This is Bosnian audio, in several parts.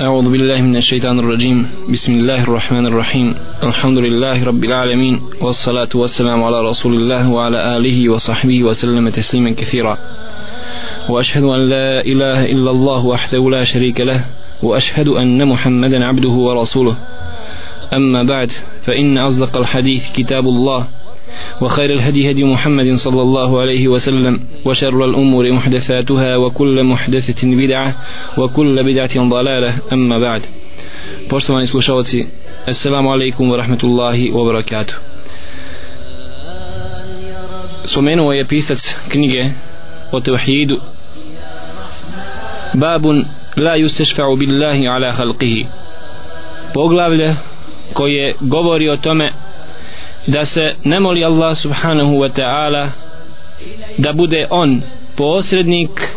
أعوذ بالله من الشيطان الرجيم. بسم الله الرحمن الرحيم. الحمد لله رب العالمين والصلاة والسلام على رسول الله وعلى آله وصحبه وسلم تسليما كثيرا. وأشهد أن لا إله إلا الله وحده لا شريك له وأشهد أن محمدا عبده ورسوله. أما بعد فإن أصدق الحديث كتاب الله وخير الهدي هدي محمد صلى الله عليه وسلم وشر الأمور محدثاتها وكل محدثة بدعة وكل بدعة ضلالة أما بعد. بوشتماني سلوشاوتي السلام عليكم ورحمة الله وبركاته سمينو ويبيست كنيجة وتوحيد باب لا يستشفع بالله على خلقه بوغلاولة كوي غوبوريو تومي da se ne moli Allah subhanahu wa ta'ala da bude on posrednik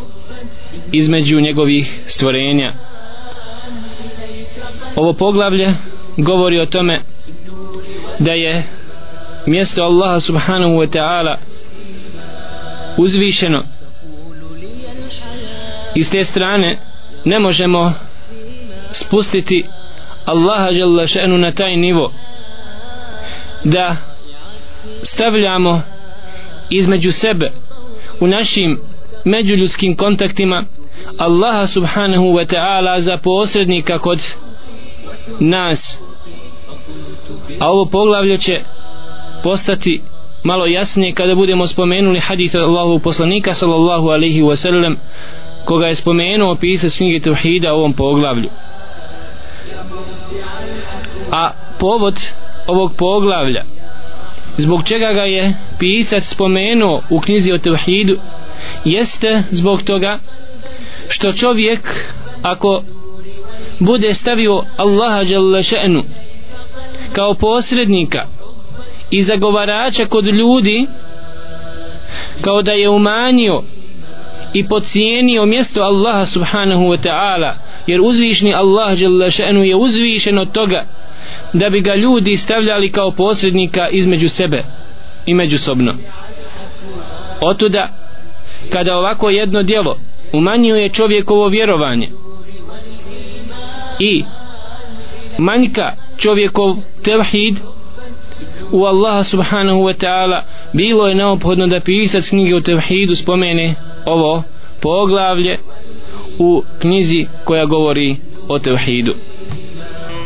između njegovih stvorenja. Ovo poglavlje govori o tome da je mjesto Allaha subhanahu wa ta'ala uzvišeno. I s te strane ne možemo spustiti Allaha jalla še'nu na taj nivo da stavljamo između sebe u našim međuljudskim kontaktima Allaha subhanahu wa ta'ala za posrednika kod nas. A ovo poglavlje će postati malo jasnije kada budemo spomenuli hadith Allahu poslanika sallallahu alaihi wa sallam koga je spomenuo pisac knjige Tauhida u ovom poglavlju a povod ovog poglavlja zbog čega ga je pisac spomenuo u knjizi o Tevhidu jeste zbog toga što čovjek ako bude stavio Allaha Jalla še'nu kao posrednika i zagovarača kod ljudi kao da je umanio i pocijenio mjesto Allaha subhanahu wa ta'ala jer uzvišni Allah Jalla še'nu je uzvišen od toga da bi ga ljudi stavljali kao posrednika između sebe i međusobno. Otuda kada ovako jedno djelo umanjuje čovjekovo vjerovanje i manjka čovjekov tevhid u Allaha subhanahu wa ta'ala bilo je neophodno da pisac knjige o tevhidu spomene ovo poglavlje u knjizi koja govori o tevhidu.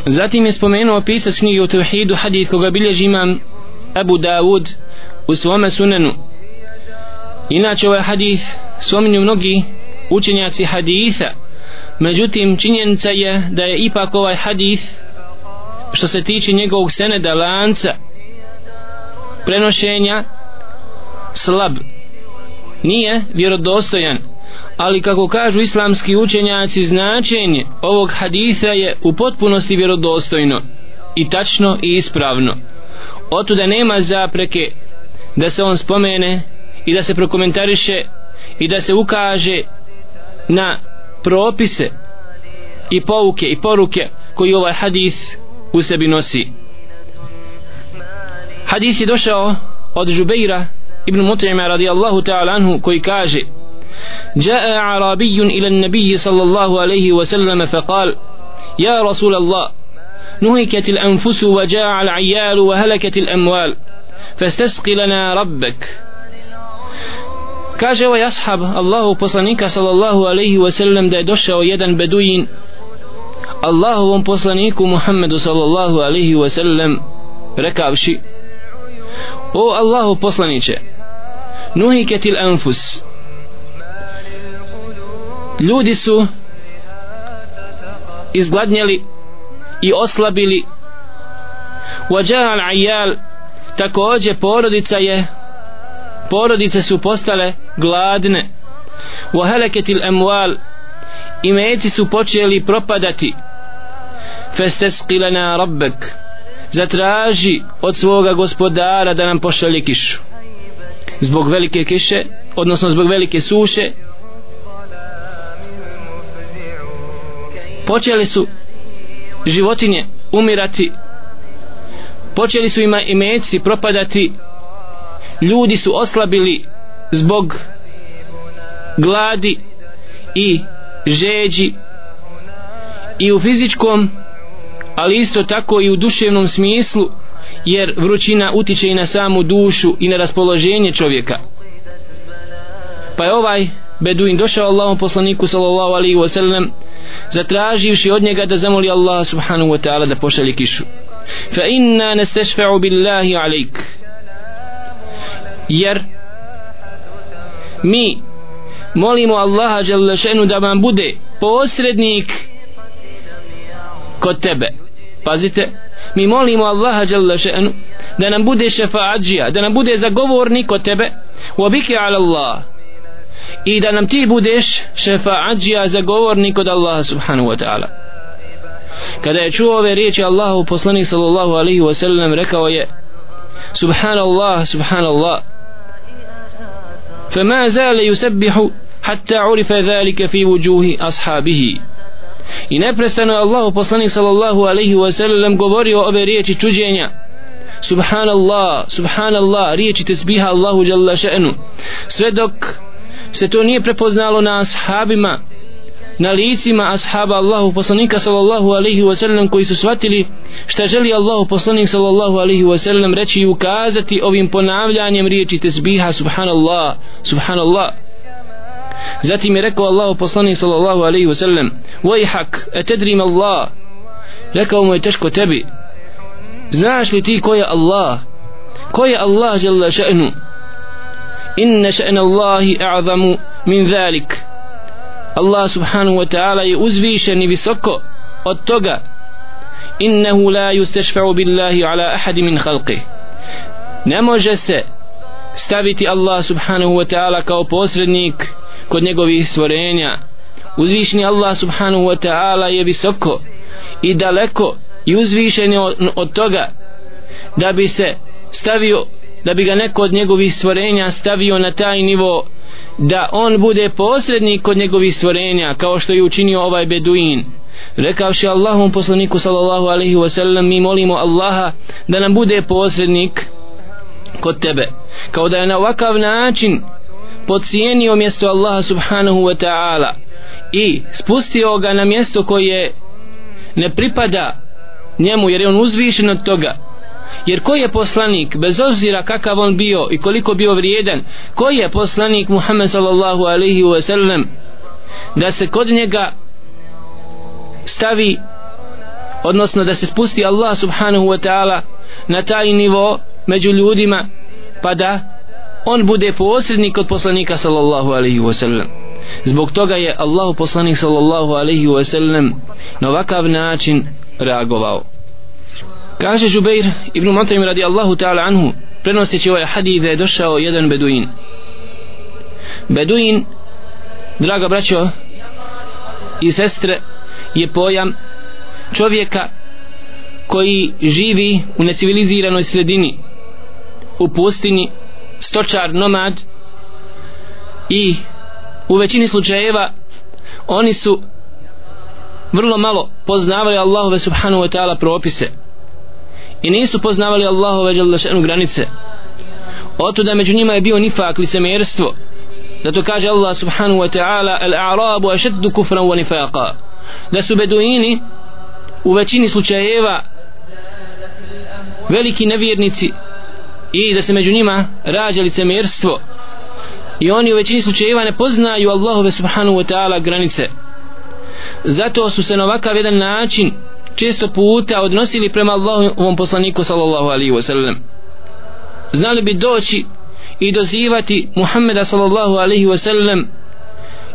Zatim je spomenuo pisac knjige o Tevhidu hadith koga bilježi imam Abu Dawud u svome sunenu. Inače ovaj hadith spominju mnogi učenjaci haditha. Međutim, činjenica je da je ipak ovaj hadith što se tiče njegovog seneda lanca prenošenja slab. Nije vjerodostojan ali kako kažu islamski učenjaci značenje ovog haditha je u potpunosti vjerodostojno i tačno i ispravno. Otuda nema zapreke da se on spomene i da se prokomentariše i da se ukaže na propise i pouke i poruke koji ovaj hadith u sebi nosi. Hadith je došao od Žubeira ibn Mut'ima radijallahu ta'ala anhu koji kaže جاء أعرابي إلى النبي صلى الله عليه وسلم فقال يا رسول الله نهكت الأنفس وجاع العيال وهلكت الأموال فاستسق لنا ربك. كاجة ويصحب الله بصنيك صلى الله عليه وسلم دا دوشة ويدا بدوين. الله بصنيك محمد صلى الله عليه وسلم. ركابشي أو الله بصنيك نهكت الأنفس. Ljudi su izgladnjeli i oslabili. وجاء al također porodica je porodice su postale gladne. Wa halakatil amwal imeci su počeli propadati. Fastesqi lana rabbak zatraži od svoga gospodara da nam pošalje kišu. Zbog velike kiše odnosno zbog velike suše počeli su životinje umirati počeli su ima imeci propadati ljudi su oslabili zbog gladi i žeđi i u fizičkom ali isto tako i u duševnom smislu jer vrućina utiče i na samu dušu i na raspoloženje čovjeka. Pa je ovaj Beduin došao Allahom poslaniku sallallahu alaihi wa sallam zatraživši od njega da zamoli Allah subhanahu wa ta'ala da pošalje kišu. Fa inna nastashfa'u billahi alejk jer mi molimo Allaha jalla šenu da vam bude posrednik kod tebe. Pazite mi molimo Allaha jalla šenu da nam bude šefaadžija da nam bude zagovornik kod tebe. Wa biki ala Allah i da nam ti budeš šefaadžija zagovornik kod Allaha subhanahu wa ta'ala kada je čuo ove riječi Allahu poslanik sallallahu alaihi wa sallam rekao je subhanallah subhanallah فما زال يسبح حتى عرف ذلك في وجوه أصحابه i neprestano je Allah poslanik sallallahu alaihi wa sallam govorio ove riječi čuđenja subhanallah subhanallah riječi tesbiha Allahu jalla še'nu sve dok se to nije prepoznalo na ashabima na licima ashaba Allahu poslanika sallallahu alaihi wa sallam koji su shvatili šta želi Allahu poslanik sallallahu alaihi wa sallam reći i ukazati ovim ponavljanjem riječi tesbiha subhanallah subhanallah. Zatim je rekao Allahu poslanik sallallahu alaihi wa sallam vajhak etedrim Allah. Rekao mu je teško tebi. Znaš li ti ko je Allah? Ko je Allah jalla še'nu? Inna še'na Allahi a'zamu min zalik Allah subhanahu wa ta'ala je uzvišen i visoko od toga. Innehu la yustashfa'u billahi ala ahadi min khalqi. Ne može se staviti Allah subhanahu wa ta'ala kao posrednik kod njegovih stvorenja. Uzvišni Allah subhanahu wa ta'ala je visoko i daleko i uzvišen je od toga da bi se stavio da bi ga neko od njegovih stvorenja stavio na taj nivo da on bude posrednik kod njegovih stvorenja kao što je učinio ovaj beduin. Rekavši Allahom poslaniku sallallahu alaihi wasallam mi molimo Allaha da nam bude posrednik kod tebe. Kao da je na ovakav način podcijenio mjesto Allaha subhanahu wa ta'ala i spustio ga na mjesto koje ne pripada njemu jer je on uzvišen od toga jer koji je poslanik bez obzira kakav on bio i koliko bio vrijedan koji je poslanik Muhammed sallallahu alaihi wa sallam da se kod njega stavi odnosno da se spusti Allah subhanahu wa ta'ala na taj nivo među ljudima pa da on bude posrednik od poslanika sallallahu alaihi wa sallam. Zbog toga je Allahu poslanik sallallahu alaihi wa sallam na ovakav način reagovao kaže Žubeir ibn Mataim radi Allahu ta'ala anhu prenoseći ovaj hadith da je došao jedan beduin. Beduin draga braćo i sestre je pojam čovjeka koji živi u neciviliziranoj sredini u pustini stočar nomad i u većini slučajeva oni su vrlo malo poznavali Allahove subhanahu wa ta'ala propise i nisu poznavali Allahove želešenu granice. Otuda među njima je bio nifak licemerstvo zato kaže Allah subhanahu wa ta'ala al-a'rabu ašeddu kufran wa nifaqa. Da su beduini u većini slučajeva veliki nevjernici i da se među njima rađa licemerstvo i oni u većini slučajeva ne poznaju Allahove subhanahu wa ta'ala granice. Zato su se na ovakav jedan način često puta odnosili prema Allahovom poslaniku sallallahu alaihi wa sallam. Znali bi doći i dozivati Muhammeda sallallahu alaihi wa sallam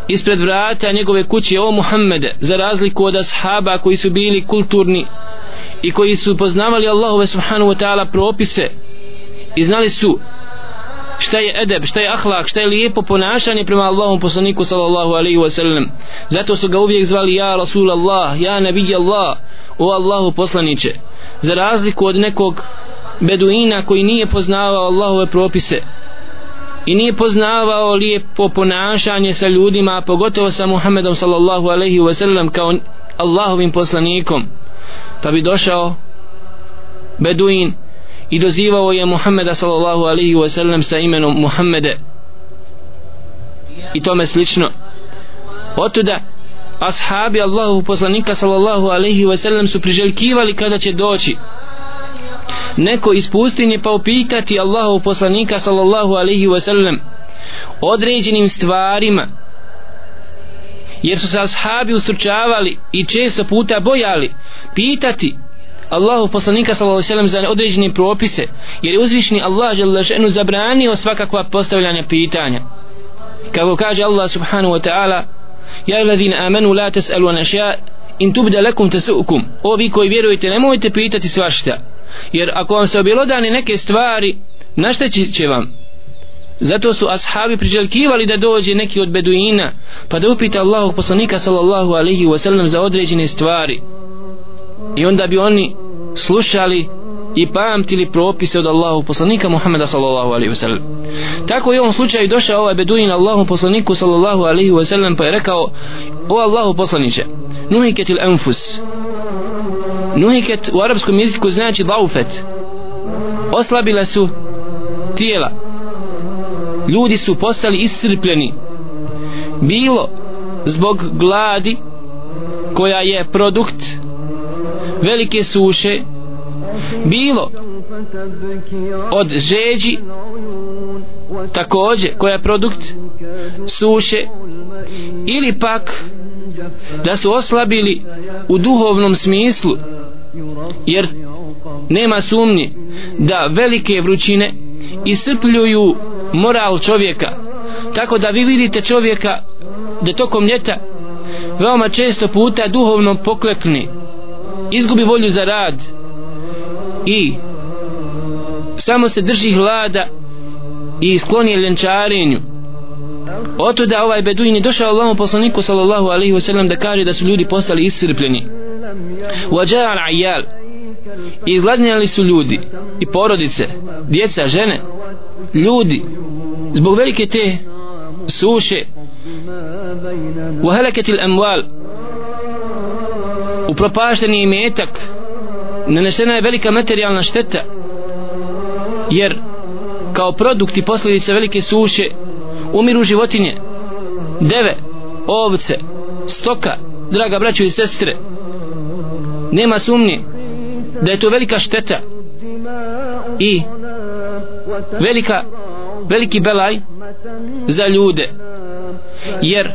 ispred vrata njegove kuće. O Muhammede za razliku od ashaba koji su bili kulturni i koji su poznavali Allahove subhanahu wa ta'ala propise i znali su šta je edeb, šta je ahlak, šta je lijepo ponašanje prema Allahom poslaniku sallallahu alaihi wa sallam. Zato su ga uvijek zvali ja Rasul Allah, ja Nabi Allah o Allahu poslaniće. Za razliku od nekog beduina koji nije poznavao Allahove propise i nije poznavao lijepo ponašanje sa ljudima pogotovo sa Muhammedom sallallahu alaihi wa sallam kao Allahovim poslanikom pa bi došao beduin i dozivao je Muhammeda sallallahu alaihi wa sallam sa imenom Muhammede. I tome slično. Otuda ashabi Allahu poslanika sallallahu alaihi wa sallam su priželjkivali kada će doći. Neko iz pustinje pa upitati Allahu poslanika sallallahu alaihi wa sallam određenim stvarima jer su se ashabi ustručavali i često puta bojali pitati Allahu poslanika sallallahu alejhi ve sellem za određene propise jer je uzvišni Allah dželle zabranio svakakva postavljanja pitanja. Kako kaže Allah subhanahu wa ta'ala ja alladhina amanu la tas'alu an ashya in tubda lakum tasukum. O vi koji vjerujete nemojte pitati svašta jer ako vam se objelodane neke stvari našta će vam. Zato su ashabi priželjkivali da dođe neki od beduina pa da upita Allahog poslanika sallallahu alaihi wa sallam za određene stvari. I onda bi oni slušali i pamtili propise od Allahu poslanika Muhammeda sallallahu alaihi wa sallam. Tako je u ovom slučaju došao ovaj beduin Allahu poslaniku sallallahu alaihi wa sallam pa je rekao o Allahu poslaniće nuhiket il enfus nuhiket u arapskom jeziku znači daufet. oslabile su tijela. Ljudi su postali iscrpljeni. Bilo zbog gladi koja je produkt velike suše bilo od žeđi takođe koja je produkt suše ili pak da su oslabili u duhovnom smislu jer nema sumnje da velike vrućine iscrpljuju moral čovjeka. Tako da vi vidite čovjeka da tokom ljeta veoma često puta duhovno poklekne izgubi volju za rad i samo se drži hlada i skloni je ljenčarenju. Oto da ovaj beduin je došao Allahom poslaniku sallallahu alaihi wasallam da kaže da su ljudi postali iscrpljeni. Uađa al izgladnjali su ljudi i porodice, djeca, žene ljudi zbog velike te suše. U heleketil upropašteni imetak nanesena je velika materijalna šteta jer kao produkt i posljedice velike suše umiru životinje deve, ovce stoka, draga braćo i sestre. Nema sumnje da je to velika šteta i velika veliki belaj za ljude jer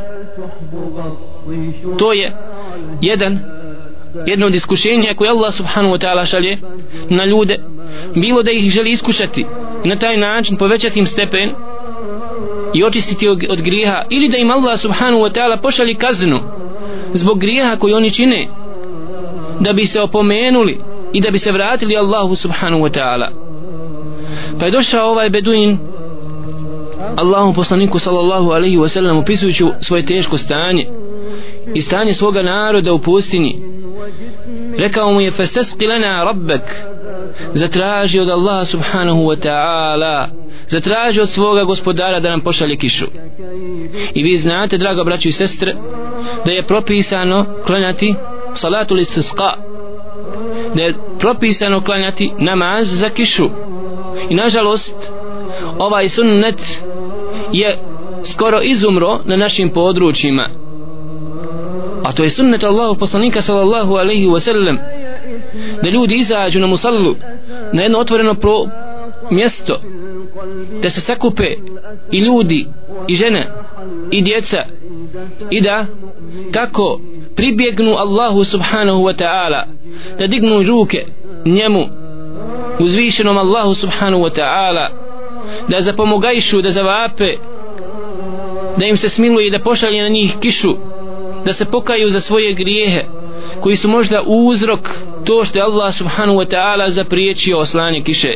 to je jedan jedno od iskušenja koje Allah subhanahu wa ta'ala šalje na ljude bilo da ih želi iskušati i na taj način povećati im stepen i očistiti od grijeha ili da im Allah subhanahu wa ta'ala pošalje kaznu zbog grijeha koji oni čine da bi se opomenuli i da bi se vratili Allahu subhanahu wa ta'ala. Pa je došao ovaj beduin Allahu poslaniku sallallahu alaihi wa sallam upisujući svoje teško stanje i stanje svoga naroda u pustini rekao mu je fastesqi lana rabbek zatraži od Allaha subhanahu wa ta'ala. Zatraži od svoga gospodara da nam pošalje kišu. I vi znate draga braćo i sestre da je propisano klanjati salatu istisqa. Da je propisano klanjati namaz za kišu. I nažalost ovaj sunnet je skoro izumro na našim područjima a to je sunnet Allahu poslanika sallallahu alaihi wa sallam. Da ljudi izađu na musallu na jedno otvoreno pro mjesto da se sakupe i ljudi i žene i djeca i da tako pribjegnu Allahu subhanahu wa ta'ala da dignu ruke njemu uzvišenom Allahu subhanahu wa ta'ala da zapomogajšu da zavape da im se smiluje i da pošalje na njih kišu da se pokaju za svoje grijehe koji su možda uzrok to što je Allah subhanahu wa ta'ala zapriječio oslanje kiše.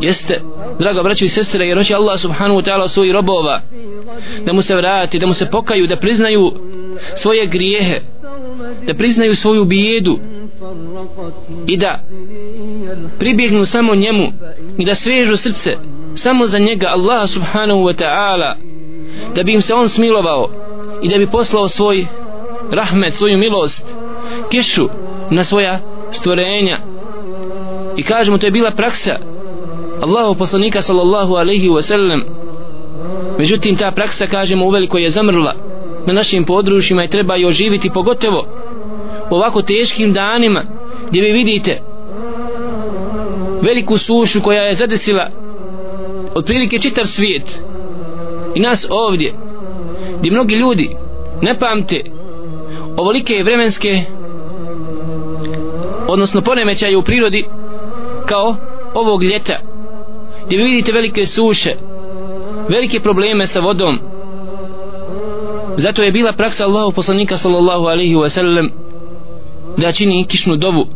Jeste draga braćo i sestre jer hoće Allah subhanahu wa ta'ala svoji robova da mu se vrati, da mu se pokaju da priznaju svoje grijehe da priznaju svoju bijedu i da pribjegnu samo njemu i da svežu srce samo za njega Allah subhanahu wa ta'ala da bi im se on smilovao i da bi poslao svoj rahmet, svoju milost kišu na svoja stvorenja. I kažemo to je bila praksa Allahu poslanika sallallahu alaihi wa sallam. Međutim ta praksa kažemo uveliko je zamrla. Na našim područjima i treba je oživiti pogotovo u ovako teškim danima gdje vi vidite veliku sušu koja je zadesila otprilike čitav svijet i nas ovdje gdje mnogi ljudi ne pamte ovolike vremenske odnosno ponemećaje u prirodi kao ovog ljeta gdje vi vidite velike suše velike probleme sa vodom. Zato je bila praksa Allahu poslanika sallallahu alaihi wa sallam da čini kišnu dovu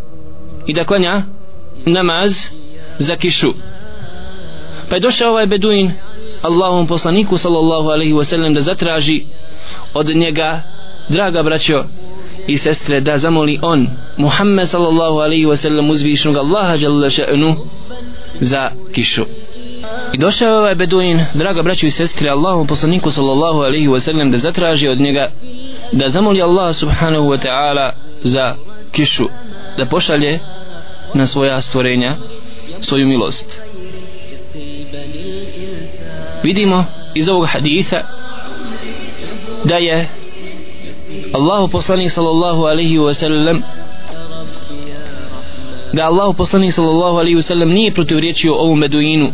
i da klanja namaz za kišu. Pa je došao ovaj beduin Allahom poslaniku sallallahu alaihi wa sallam da zatraži od njega draga braćo i sestre da zamoli on Muhammed sallallahu alaihi wa sallam uzvišnog Allaha jalla še'nu za kišu. I došao je ovaj beduin draga braćo i sestre Allahom poslaniku sallallahu alaihi wa sallam da zatraži od njega da zamoli Allah subhanahu wa ta'ala za kišu da pošalje na svoja stvorenja svoju milost vidimo iz ovog hadisa da je Allahu poslanik sallallahu alaihi wa sallam da Allahu poslanik sallallahu alaihi wa sallam nije protivriječio ovu meduinu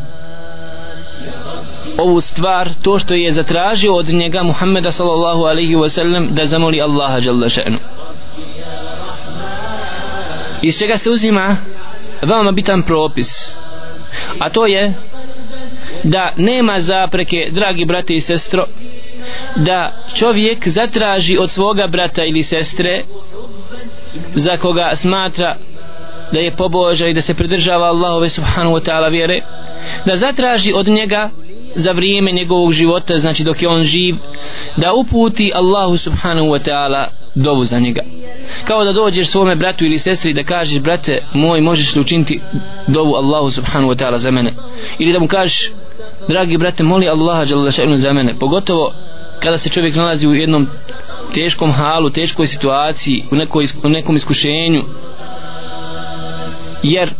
ovu stvar to što je zatražio od njega Muhammeda sallallahu alaihi wa sallam da zamoli Allaha jalla še'nu. Iz čega se uzima veoma bitan propis a to je da nema zapreke dragi brate i sestro da čovjek zatraži od svoga brata ili sestre za koga smatra da je pobožan i da se pridržava Allahove subhanahu wa ta'ala vjere da zatraži od njega za vrijeme njegovog života znači dok je on živ da uputi Allahu subhanahu wa ta'ala dovu za njega. Kao da dođeš svome bratu ili sestri da kažeš brate moj možeš li učiniti dovu Allahu subhanahu wa ta'ala za mene? Ili da mu kažeš dragi brate moli Allaha za mene pogotovo kada se čovjek nalazi u jednom teškom halu, teškoj situaciji, u, nekoj, u nekom iskušenju. Jer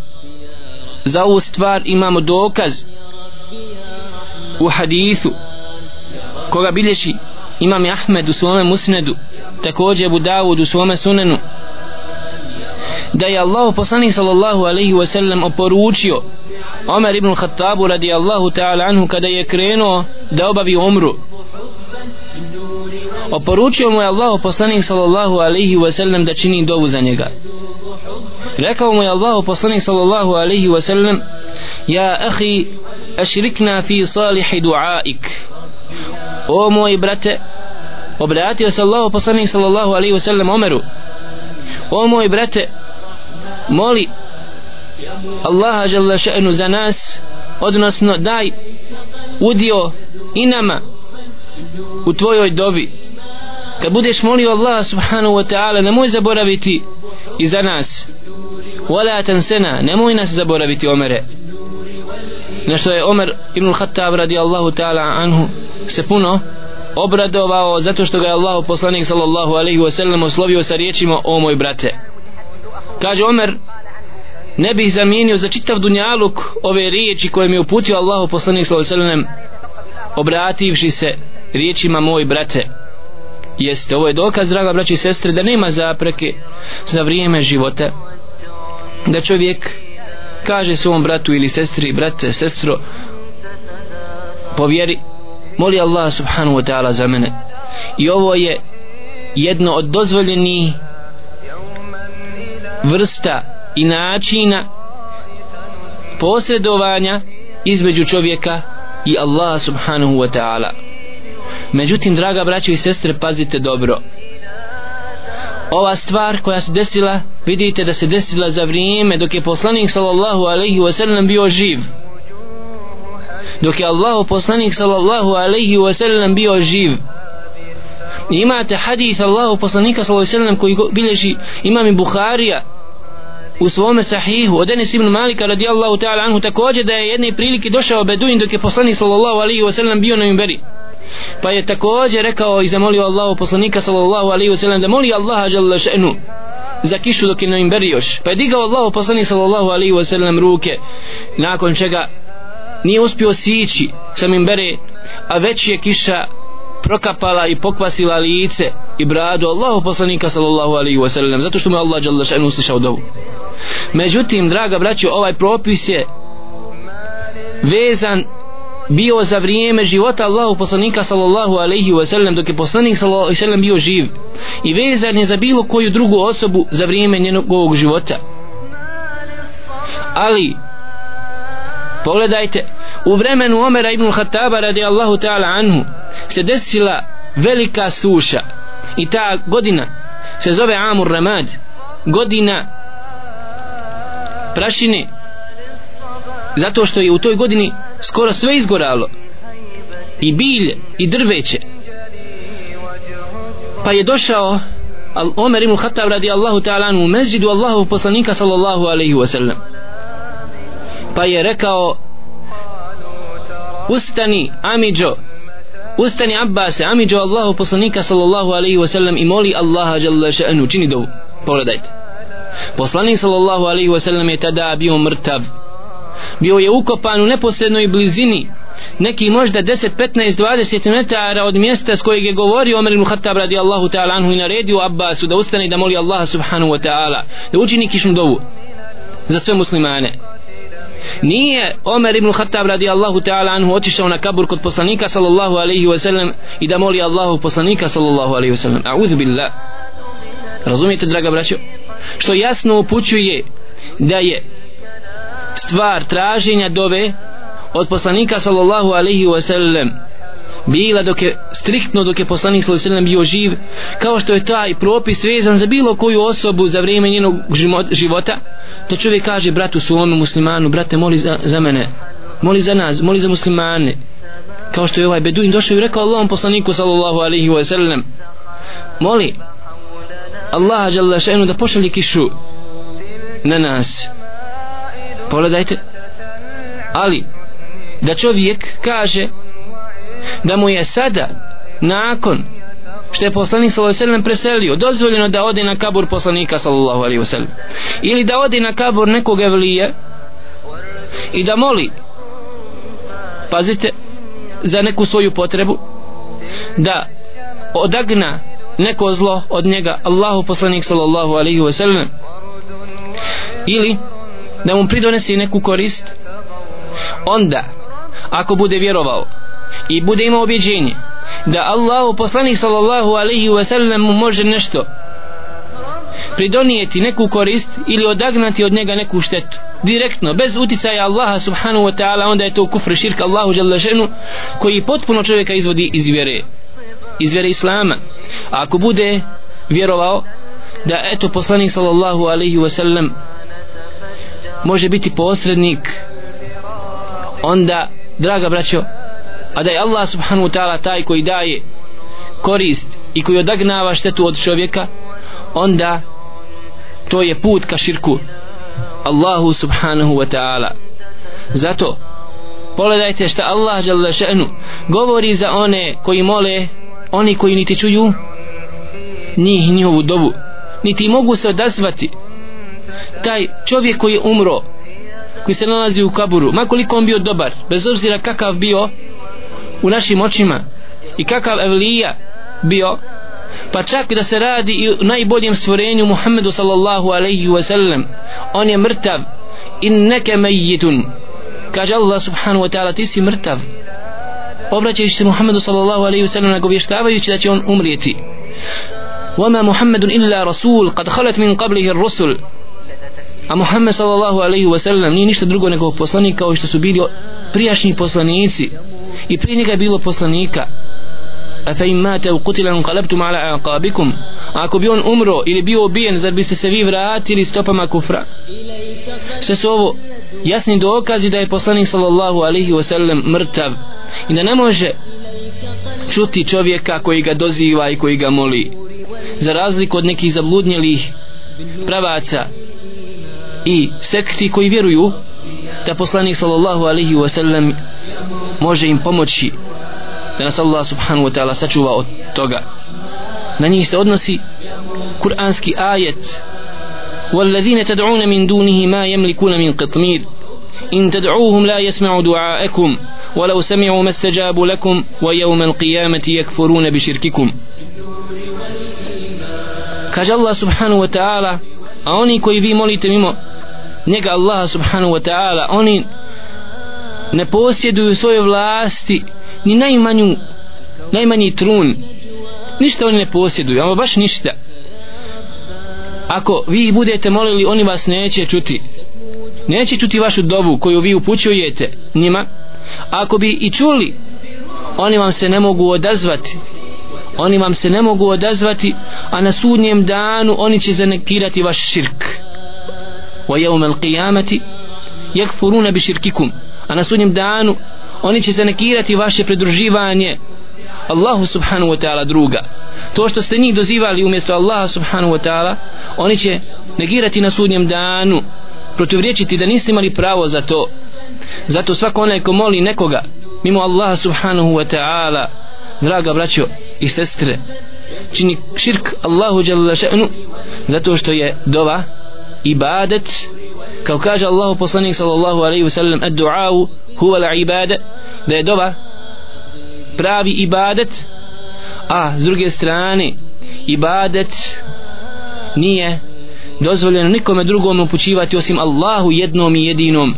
za ovu stvar imamo dokaz u hadisu koga bilješi imam Ahmed u svome musnedu također Abu Dawud u svome sunenu da je Allah poslanik sallallahu alaihi wasallam oporučio Omer ibn Khattabu radijallahu ta'ala anhu kada je krenuo da obavi umru. Oporučio mu je Allah poslanik sallallahu alaihi wa sallam da čini dovu za njega. Rekao mu je Allah poslanik sallallahu alaihi wa sallam ja ahi ašrikna fi salihi duaik. O moj brate obratio se Allah poslanik sallallahu alaihi wa sallam Omeru. O moj brate moli Allaha žele še'nu za nas odnosno daj udio i nama u tvojoj dobi. Kad budeš molio Allah subhanahu wa ta'ala nemoj zaboraviti i za nas. Wala tansena nemoj nas zaboraviti Omere. Na što je Omer ibn Khattab radijallahu ta'ala anhu se puno obradovao zato što ga je Allah poslanik sallallahu alaihi wa sallam oslovio sa riječima o moj brate. Kaže Omer ne bih zamijenio za čitav dunjaluk ove riječi koje mi je uputio Allahu poslanik sallallahu alejhi ve sellem obrativši se riječima moj brate jeste ovo je dokaz draga braći i sestre da nema zapreke za vrijeme života da čovjek kaže svom bratu ili sestri brate, sestro povjeri moli Allah subhanahu wa ta'ala za mene. I ovo je jedno od dozvoljenih vrsta i načina posredovanja između čovjeka i Allaha subhanahu wa ta'ala. Međutim draga braćo i sestre pazite dobro. Ova stvar koja se desila vidite da se desila za vrijeme dok je poslanik sallallahu alaihi wa sallam bio živ. Dok je Allah poslanik sallallahu alaihi wa sallam bio živ. Imate hadith Allahu poslanika sallallahu alaihi wa sallam koji bilježi imam i Bukharija u svome sahihu od Enes ibn Malika radijallahu ta'ala anhu također da je jedne prilike došao Beduin dok je poslanik sallallahu alaihi wa sallam bio na imberi pa je također rekao i zamolio Allahu poslanika sallallahu alaihi wa sallam da moli Allaha jalla še'nu za kišu dok je na imberi još. Pa je digao Allahu poslanik sallallahu alaihi wa sallam ruke nakon čega nije uspio sići sa imbere a već je kiša prokapala i pokvasila lice i bradu Allahu poslanika sallallahu alaihi wa sallam zato što mu Allah jalla šanu uslišao dovu. Međutim draga braćo ovaj propis je vezan bio za vrijeme života Allahu poslanika sallallahu alaihi wa sallam dok je poslanik sallallahu alaihi wa sallam bio živ. I vezan je za bilo koju drugu osobu za vrijeme njegovog života. Ali pogledajte u vremenu Omera ibn Khattaba radi Allahu ta'ala anhu se desila velika suša i ta godina se zove Amur Ramad. Godina prašine. Zato što je u toj godini skoro sve izgoralo. I bilje i drveće. Pa je došao Al Omer ibn Khattab radi Allahu ta'ala u mezđidu Allahu poslanika sallallahu alaihi wa sallam pa je rekao ustani Amidžo ustani Abbase Amidžo Allahu poslanika sallallahu alaihi wa sallam i moli Allaha jalla še'nu čini dovu. Pogledajte. Poslanik sallallahu alaihi wa sallam je tada bio mrtav. Bio je ukopan u neposrednoj blizini neki možda 10, 15, 20 metara od mjesta s kojeg je govorio Omer ibn Khattab radijallahu ta'ala anhu i naredio Abbasu da ustane da moli Allaha subhanahu wa ta'ala da učini kišnu dovu za sve muslimane nije Omer ibn Khattab radijallahu ta'ala anhu otišao na kabur kod poslanika sallallahu alaihi wa sallam i da moli Allahu poslanika sallallahu alaihi wa sallam. A'udhu billah. Razumijete draga braćo? Što jasno upućuje da je stvar traženja dove od poslanika sallallahu alaihi wa sallam bila dok je striktno dok je poslanik sallallahu alaihi ve bio živ kao što je taj propis vezan za bilo koju osobu za vrijeme njenog života to čovjek kaže bratu svome muslimanu brate moli za, za mene moli za nas, moli za muslimane. Kao što je ovaj beduin došao i rekao Allahom poslaniku sallallahu alaihi ve sellem moli Allaha jalla šanu da pošalje kišu na nas. Pogledajte. Ali da čovjek kaže da mu je sada nakon što je poslanik sallallahu alejhi ve sellem preselio dozvoljeno da ode na kabur poslanika sallallahu alejhi ve sellem. Ili da ode na kabur nekog evlije i da moli pazite za neku svoju potrebu da odagna neko zlo od njega Allahu poslanik sallallahu alejhi ve sellem. Ili da mu pridonesi neku korist onda ako bude vjerovao i bude imao objeđenje. Da Allahu poslanik sallallahu alaihi wa sallam mu može nešto pridonijeti neku korist ili odagnati od njega neku štetu. Direktno, bez uticaja Allaha subhanahu wa ta'ala onda je to kufr širk Allahu žele ženu koji potpuno čovjeka izvodi iz vjere iz vjere Islama. A ako bude vjerovao da eto poslanik sallallahu alaihi wa sallam može biti posrednik onda draga braćo a da je Allah subhanahu wa ta'ala taj koji daje korist i koji odagnava štetu od čovjeka onda to je put ka širku. Allahu subhanahu wa ta'ala. Zato pogledajte šta Allah žele še'nu govori za one koji mole oni koji niti čuju njih njihovu dobu niti mogu se odazvati. Taj čovjek koji je umro koji se nalazi u kaburu makoliko on bio dobar bez obzira kakav bio u našim očima i kakav evlija bio pa čak da se radi i u najboljem stvorenju Muhammedu sallallahu alaihi wa sallam on je mrtav in neke mejitun kaže Allah subhanahu wa ta'ala ti si mrtav obraćajući se Muhammedu sallallahu alaihi wa sallam nagovještavajući da će on umrijeti وما محمد إلا رسول قد خلت من قبله الرسل a Muhammed sallallahu alaihi wa sallam nije ništa drugo nego poslanik kao što su bili prijašnji poslanici i prije njega je bilo poslanika. A fe imate u kutilan kalabtum ala aqabikum. Ako bi on umro ili bio ubijen zar biste se vi vratili stopama kufra? Sve su ovo jasni dokazi da je poslanik sallallahu alaihi wasallam mrtav. I da ne može čuti čovjeka koji ga doziva i koji ga moli. Za razliku od nekih zabludnjelih pravaca i sekti koji vjeruju da poslanik sallallahu alaihi wasallam može im pomoći da nas Allah subhanahu wa ta'ala sačuva od toga na njih se odnosi kuranski ajet والذين تدعون من دونه ما يملكون من قطمير إن تدعوهم لا يسمعوا دعاءكم ولو سمعوا ما استجابوا لكم ويوم القيامة يكفرون بشرككم kaže Allah subhanahu wa ta'ala a oni koji vi molite mimo njega Allah subhanahu wa ta'ala oni ne posjeduju svoje vlasti ni najmanju najmanji trun. Ništa oni ne posjeduju ama baš ništa. Ako vi budete molili oni vas neće čuti. Neće čuti vašu dobu koju vi upućujete njima. Ako bi i čuli oni vam se ne mogu odazvati. Oni vam se ne mogu odazvati a na sudnjem danu oni će zanekirati vaš širk. Wa yawm al qiyamati yakfuruna bi shirkikum a na sudnjem danu oni će zanekirati vaše pridruživanje Allahu subhanahu wa ta'ala druga. To što ste njih dozivali umjesto Allaha subhanahu wa ta'ala oni će negirati na sudnjem danu protivriječiti da niste imali pravo za to. Zato svako onaj ko moli nekoga mimo Allaha subhanahu wa ta'ala draga braćo i sestre čini širk Allahu jalla še'nu zato što je dova ibadet kao kaže Allahu poslanik sallallahu alaihi wasallam ad-du'au huva la ibada da je dova pravi ibadet a s druge strane ibadet nije dozvoljeno nikome drugom upućivati osim Allahu jednom i jedinom.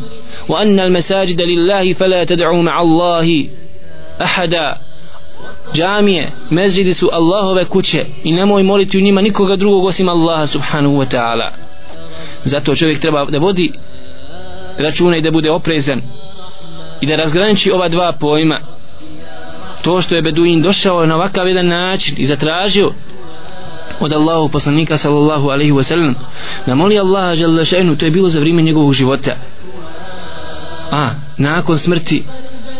Wa anna al masajida lillahi fala tad'u ma'a Allahi ahada džamije, mezđidi su Allahove kuće i nemoj moliti u njima nikoga drugog osim Allaha subhanahu wa ta'ala zato čovjek treba da vodi računa i da bude oprezan i da razgraniči ova dva pojma. To što je Beduin došao na ovakav jedan način i zatražio od Allahu poslanika sallallahu alaihi wa sallam da moli Allaha žele še'nu to je bilo za vrijeme njegovog života. A nakon smrti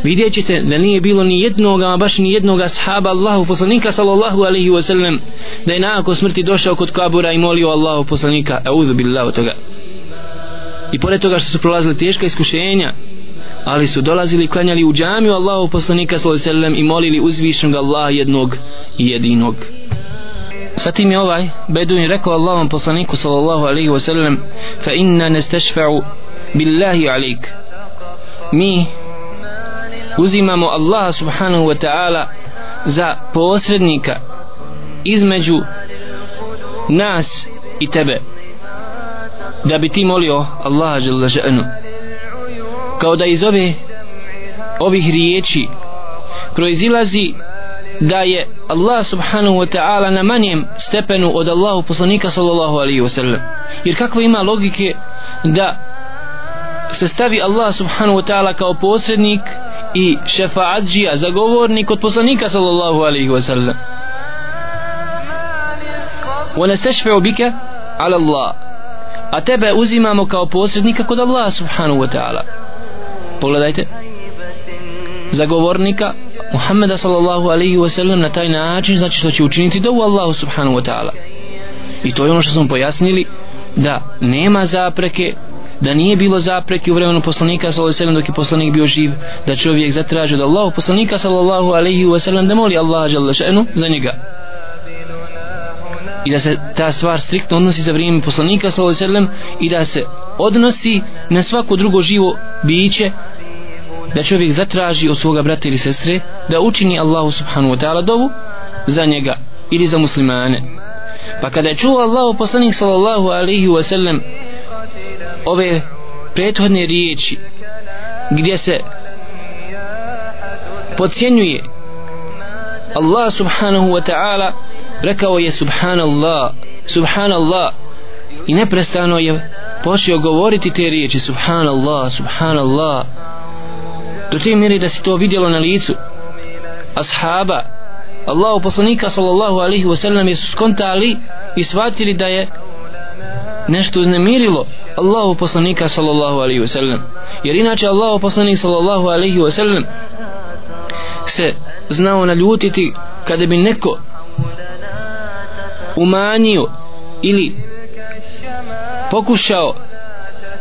vidjet ćete da nije bilo ni jednog baš ni jednog sahaba Allahu poslanika sallallahu alaihi wa sallam da je nakon smrti došao kod kabura i molio Allahu poslanika. Eudhu billahu toga. I pored toga što su prolazili teška iskušenja ali su dolazili klanjali u džamiju Allahu poslanika sallallahu alaihi wa sallam i molili uzvišnog Allaha jednog i jedinog. Zatim je ovaj Beduin rekao Allahom poslaniku sallallahu alaihi wa sallam fa inna nestešfa'u billahi alaik mi uzimamo Allaha subhanahu wa ta'ala za posrednika između nas i tebe. Da bi ti molio Allaha žele ženu kao da iz ove ovih riječi proizilazi da je Allah subhanahu wa ta'ala na manjem stepenu od Allahu poslanika sallallahu alaihi wa sallam. Jer kako ima logike da se stavi Allah subhanahu wa ta'ala kao posrednik i šefaadžija, zagovornik od poslanika sallallahu alaihi wa sallam. Wa nastashfi'u bika ala Allah. A tebe uzimamo kao posrednika kod Allaha subhanahu wa ta'ala. Pogledajte. Zagovornika Muhammeda sallallahu alaihi wa sallam na taj način znači što će učiniti dovu Allahu subhanahu wa ta'ala. I to je ono što smo pojasnili da nema zapreke da nije bilo zapreke u vremenu poslanika sallallahu alejhi dok je poslanik bio živ da čovjek zatraži od Allahu poslanika sallallahu alejhi ve sellem da moli Allaha dželle šanu za njega. I da se ta stvar striktno odnosi za vrijeme poslanika sallallahu alejhi ve sellem i da se odnosi na svako drugo živo biće da čovjek zatraži od svoga brata ili sestre da učini Allahu subhanahu wa ta'ala dovu za njega ili za muslimane. Pa kada je čuo Allahu poslanik sallallahu alejhi ve sellem ove prethodne riječi gdje se podcjenjuje Allah subhanahu wa ta'ala rekao je subhanallah subhanallah i neprestano je počeo govoriti te riječi subhanallah subhanallah. Do te mjeri da se to vidjelo na licu ashaba Allahu poslanika sallallahu alaihi wa sallam skontali i shvatili da je nešto uznemirilo Allahu poslanika sallallahu alaihi wa sallam. Jer inače Allahu poslanik sallallahu alaihi wa sallam se znao naljutiti kada bi neko umanjio ili pokušao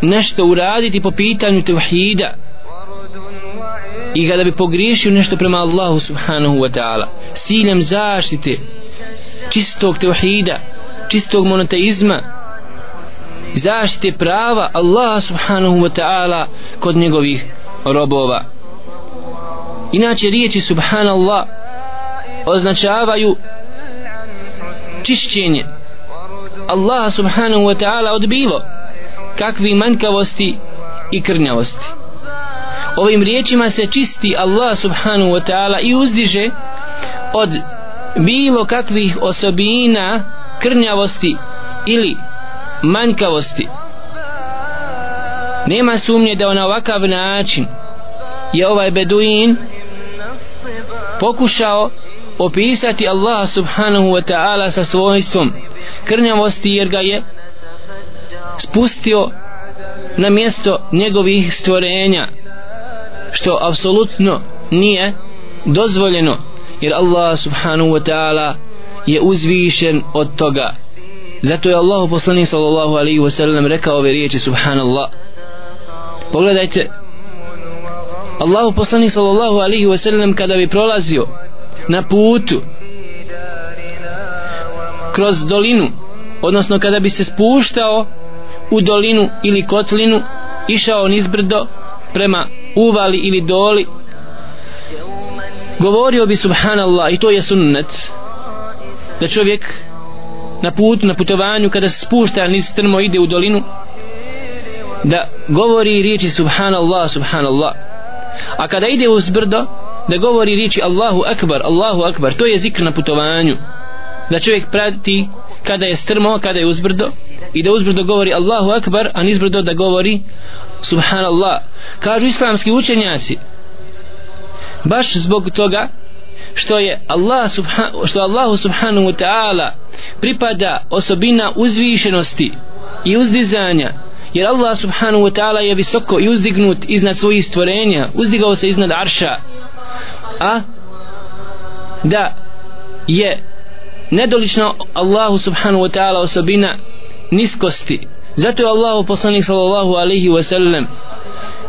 nešto uraditi po pitanju tevhida i kada bi pogriješio nešto prema Allahu subhanahu wa ta'ala. S ciljem zaštite čistog tevhida čistog monoteizma zaštite prava Allaha subhanahu wa ta'ala kod njegovih robova. Inače riječi subhanallah označavaju čišćenje. Allaha subhanahu wa ta'ala od bilo kakvi manjkavosti i krnjavosti. Ovim riječima se čisti Allah subhanahu wa ta'ala i uzdiže od bilo kakvih osobina krnjavosti ili manjkavosti. Nema sumnje da na ovakav način je ovaj beduin pokušao opisati Allah subhanahu wa ta'ala sa svojstvom krnjavosti jer ga je spustio na mjesto njegovih stvorenja što apsolutno nije dozvoljeno jer Allah subhanahu wa ta'ala je uzvišen od toga zato je Allah poslanik sallallahu alaihi wa sallam rekao ove riječi subhanallah. Pogledajte Allah poslanik sallallahu alaihi wa sallam kada bi prolazio na putu kroz dolinu odnosno kada bi se spuštao u dolinu ili kotlinu išao nizbrdo prema uvali ili doli govorio bi subhanallah i to je sunnet da čovjek na putu, na putovanju kada se spušta niz strmo ide u dolinu da govori riječi subhanallah subhanallah. A kada ide uz brdo da govori riječi Allahu akbar Allahu akbar. To je zikr na putovanju. Da čovjek prati kada je strmo kada je uzbrdo i da uzbrdo govori Allahu akbar a nizbrdo da govori subhanallah. Kažu islamski učenjaci baš zbog toga što je Allah subhan, što Allahu subhanahu wa ta'ala pripada osobina uzvišenosti i uzdizanja jer Allah subhanahu wa ta'ala je visoko i uzdignut iznad svojih stvorenja uzdigao se iznad arša a da je nedolično Allahu subhanahu wa ta'ala osobina niskosti. Zato je Allahu poslanik sallallahu alaihi wa sallam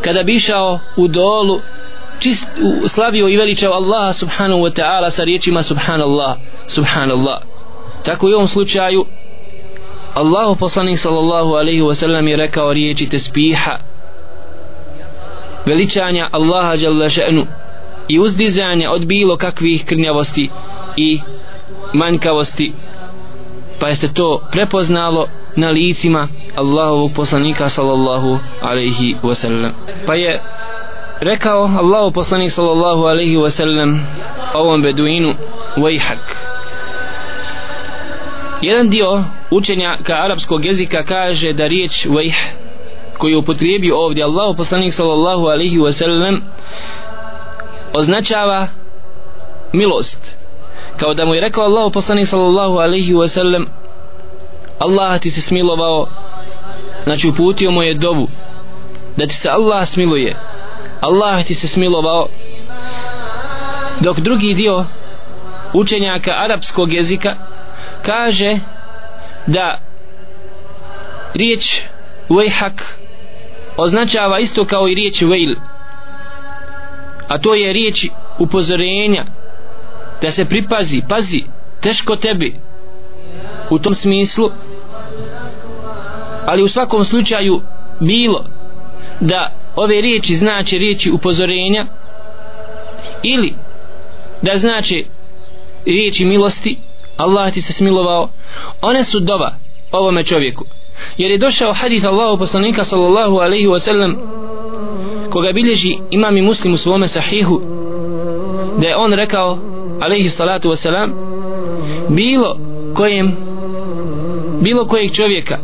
kada bi išao u dolu čist, slavio i veličao Allaha subhanahu wa ta'ala sa riječima subhanallah subhanallah. Tako i u ovom slučaju Allahu poslanik sallallahu alaihi wa sallam je rekao riječi tespiha veličanja Allaha jalla še'nu i uzdizanja od bilo kakvih krnjavosti i manjkavosti pa je se to prepoznalo na licima Allahovog poslanika sallallahu alaihi wa sallam. Pa je rekao Allahu poslanik sallallahu alaihi wa sallam ovom beduinu vajhak jedan dio učenja ka arapskog jezika kaže da riječ vajh koju upotrijebio ovdje Allahu poslanik sallallahu alaihi wa sallam označava milost. Kao da mu je rekao Allahu poslanik sallallahu alaihi wa sallam Allah ti se smilovao znači uputio mu je dovu da ti se Allah smiluje. Allah ti se smilovao. Dok drugi dio učenjaka arapskog jezika kaže da riječ vejhak označava isto kao i riječ vejl a to je riječ upozorenja da se pripazi, pazi teško tebi u tom smislu ali u svakom slučaju bilo da ove riječi znači riječi upozorenja ili da znači riječi milosti. Allah ti se smilovao. One su dova ovome čovjeku. Jer je došao hadith Allahu poslanika sallallahu alaihi wa sallam koga bilježi imam i muslim u svome sahihu da je on rekao alaihi salatu wa salam bilo kojem bilo kojeg čovjeka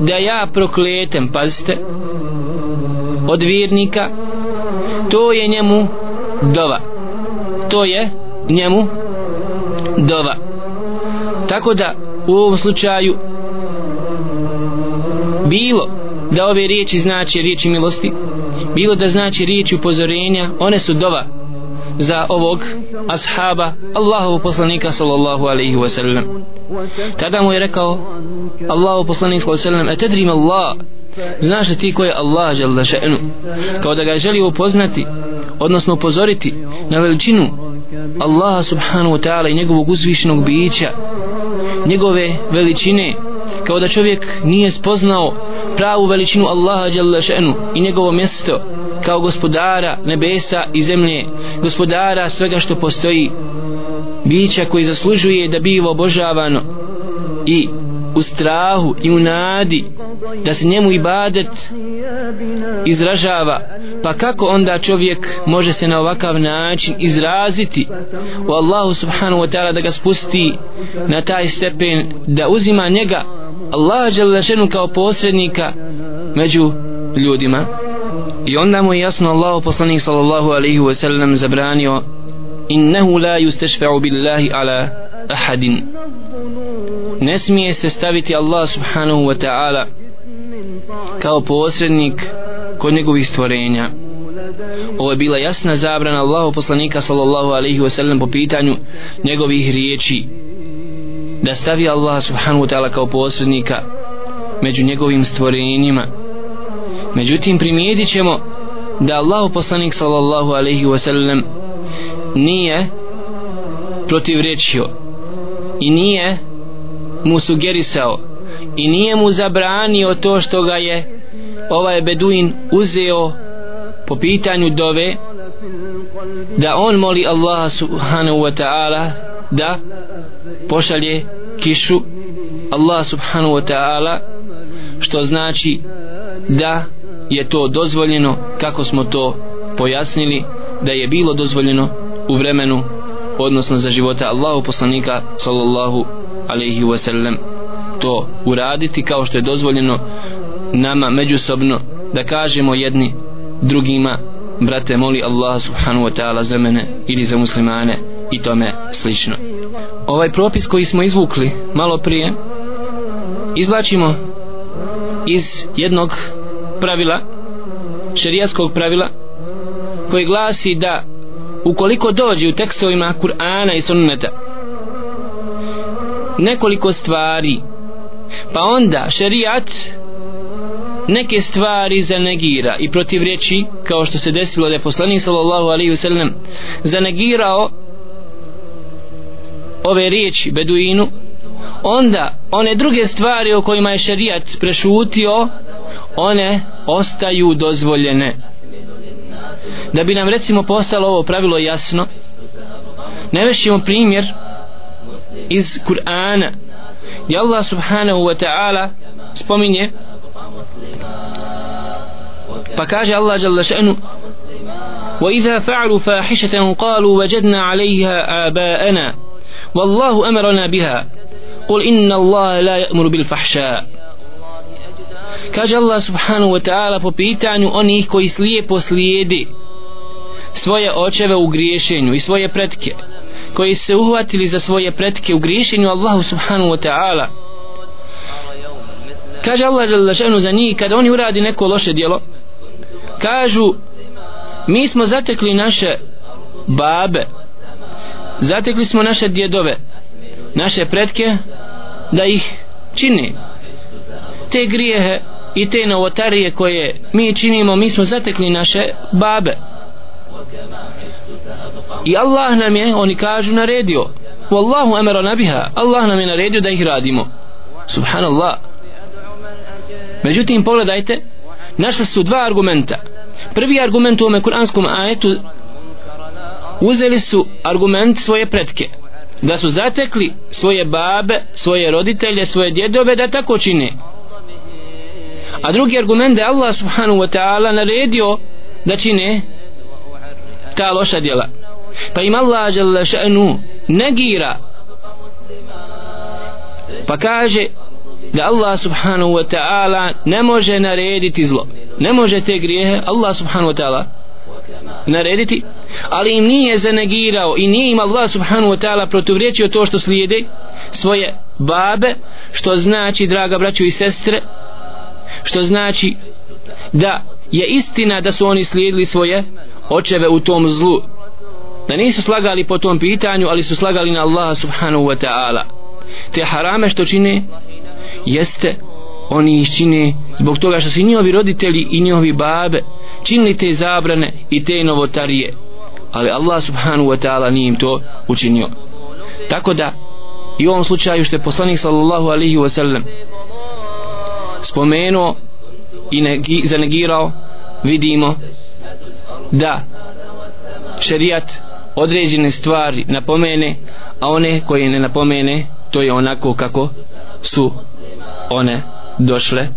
da ja prokletem pazite od vjernika to je njemu dova. To je njemu dova. Tako da u ovom slučaju bilo da ove riječi znači riječi milosti bilo da znači riječi upozorenja one su dova za ovog ashaba Allahov poslanika sallallahu alaihi wa sallam. Tada mu je rekao Allahov poslanik sallallahu alaihi wa sallam a Allah znaš li ti ko je Allah jalla še'nu? Kao da ga želi upoznati odnosno upozoriti na veličinu Allaha subhanahu wa ta'ala i njegovog uzvišenog bića njegove veličine kao da čovjek nije spoznao pravu veličinu Allaha dželle še'nu i njegovo mjesto kao gospodara nebesa i zemlje gospodara svega što postoji. Bića koji zaslužuje da biva obožavano i u strahu i u nadi da se njemu ibadet izražava. Pa kako onda čovjek može se na ovakav način izraziti u Allahu subhanahu wa ta'ala da ga spusti na taj stepen da uzima njega Allah želešenu kao posrednika među ljudima? I onda mu je jasno Allah poslanik sallallahu alaihi wa sallam zabranio innehu la yustashfa'u billahi ala ahadin. Ne smije se staviti Allah subhanahu wa ta'ala kao posrednik kod njegovih stvorenja. Ovo je bila jasna zabrana Allahu poslanika sallallahu alaihi wa sallam po pitanju njegovih riječi da stavi Allah subhanahu wa ta'ala kao posrednika među njegovim stvorenjima međutim primijetit ćemo da Allah poslanik sallallahu alaihi wasallam nije protivrečio i nije mu sugerisao i nije mu zabranio to što ga je ovaj beduin uzeo po pitanju dove da on moli Allaha subhanahu wa ta'ala da pošalje kišu Allah subhanahu wa ta'ala što znači da je to dozvoljeno kako smo to pojasnili da je bilo dozvoljeno u vremenu odnosno za života Allahu poslanika sallallahu alaihi wasallam. To uraditi kao što je dozvoljeno nama međusobno da kažemo jedni drugima brate moli Allah subhanahu wa ta'ala za mene ili za muslimane i tome slično. Ovaj propis koji smo izvukli malo prije izlačimo iz jednog pravila šerijaskog pravila koji glasi da ukoliko dođe u tekstovima Kur'ana i Sunneta nekoliko stvari pa onda šerijat neke stvari zanegira i protivreči kao što se desilo da je poslanik sallallahu alaihi wasallam zanegirao ove riječi beduinu onda one druge stvari o kojima je šerijat prešutio one ostaju dozvoljene da bi nam recimo postalo ovo pravilo jasno ne vešimo primjer iz Kur'ana gdje Allah subhanahu wa ta'ala spominje pa kaže Allah jalla še'nu وإذا فعلوا فاحشة قالوا وجدنا عليها آباءنا والله أمرنا بها قل إن الله لا يأمر بالفحشاء kaže Allah subhanahu wa ta'ala po pitanju onih koji slijepo slijedi svoje očeve u griješenju i svoje pretke koji se uhvatili za svoje pretke u griješenju Allahu subhanahu wa ta'ala. Kaže Allah želešanu za njih kada oni uradi neko loše djelo kažu mi smo zatekli naše babe zatekli smo naše djedove naše pretke da ih čini te grijehe i te novotarije koje mi činimo mi smo zatekli naše babe. I Allah nam je oni kažu naredio. Wallahu amara nabiha. Allah nam je naredio da ih radimo. Subhanallah. Međutim pogledajte našli su dva argumenta. Prvi argument u ovome kuranskom ajetu uzeli su argument svoje pretke da su zatekli svoje babe svoje roditelje, svoje djedove da tako čine a drugi argument je Allah subhanahu wa ta'ala naredio da čine ta loša djela. Pa im Allah žele še'nu negira. Pa kaže da Allah subhanahu wa ta'ala ne može narediti zlo. Ne može te grijehe Allah subhanahu wa ta'ala narediti. Ali im nije zanegirao i nije im Allah subhanahu wa ta'ala protivriječio to što slijede svoje babe što znači draga braćo i sestre što znači da je istina da su oni slijedili svoje očeve u tom zlu. Da nisu slagali po tom pitanju ali su slagali na Allaha subhanahu wa ta'ala. Te harame što čine jeste oni ih čine zbog toga što su njihovi roditelji i njihovi babe činili te zabrane i te novotarije. Ali Allah subhanahu wa ta'ala nije im to učinio. Tako da i u ovom slučaju što je poslanik sallallahu alaihi wa sallam spomenuo i negi, zanegirao vidimo da šerijat određene stvari napomene a one koje ne napomene to je onako kako su one došle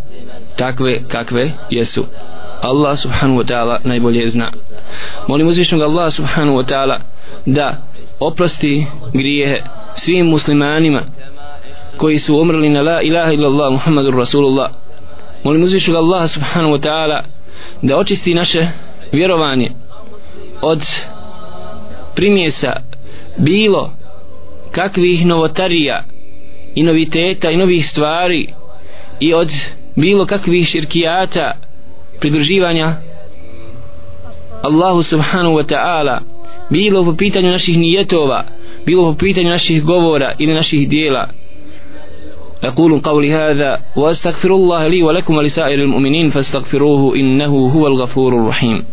takve kakve jesu. Allah subhanahu wa ta'ala najbolje zna. Molim uzvišnog Allah subhanahu wa ta'ala da oprosti grijehe svim muslimanima koji su umrli na la ilaha illallah muhammadur rasulullah molim uzvišnog Allaha subhanahu wa ta'ala da očisti naše vjerovanje od primjesa bilo kakvih novotarija i noviteta i novih stvari i od bilo kakvih širkijata pridruživanja Allahu subhanahu wa ta'ala bilo po pitanju naših nijetova bilo po pitanju naših govora ili naših dijela. أقول قولي هذا وأستغفر الله لي ولكم ولسائر المؤمنين فاستغفروه إنه هو الغفور الرحيم.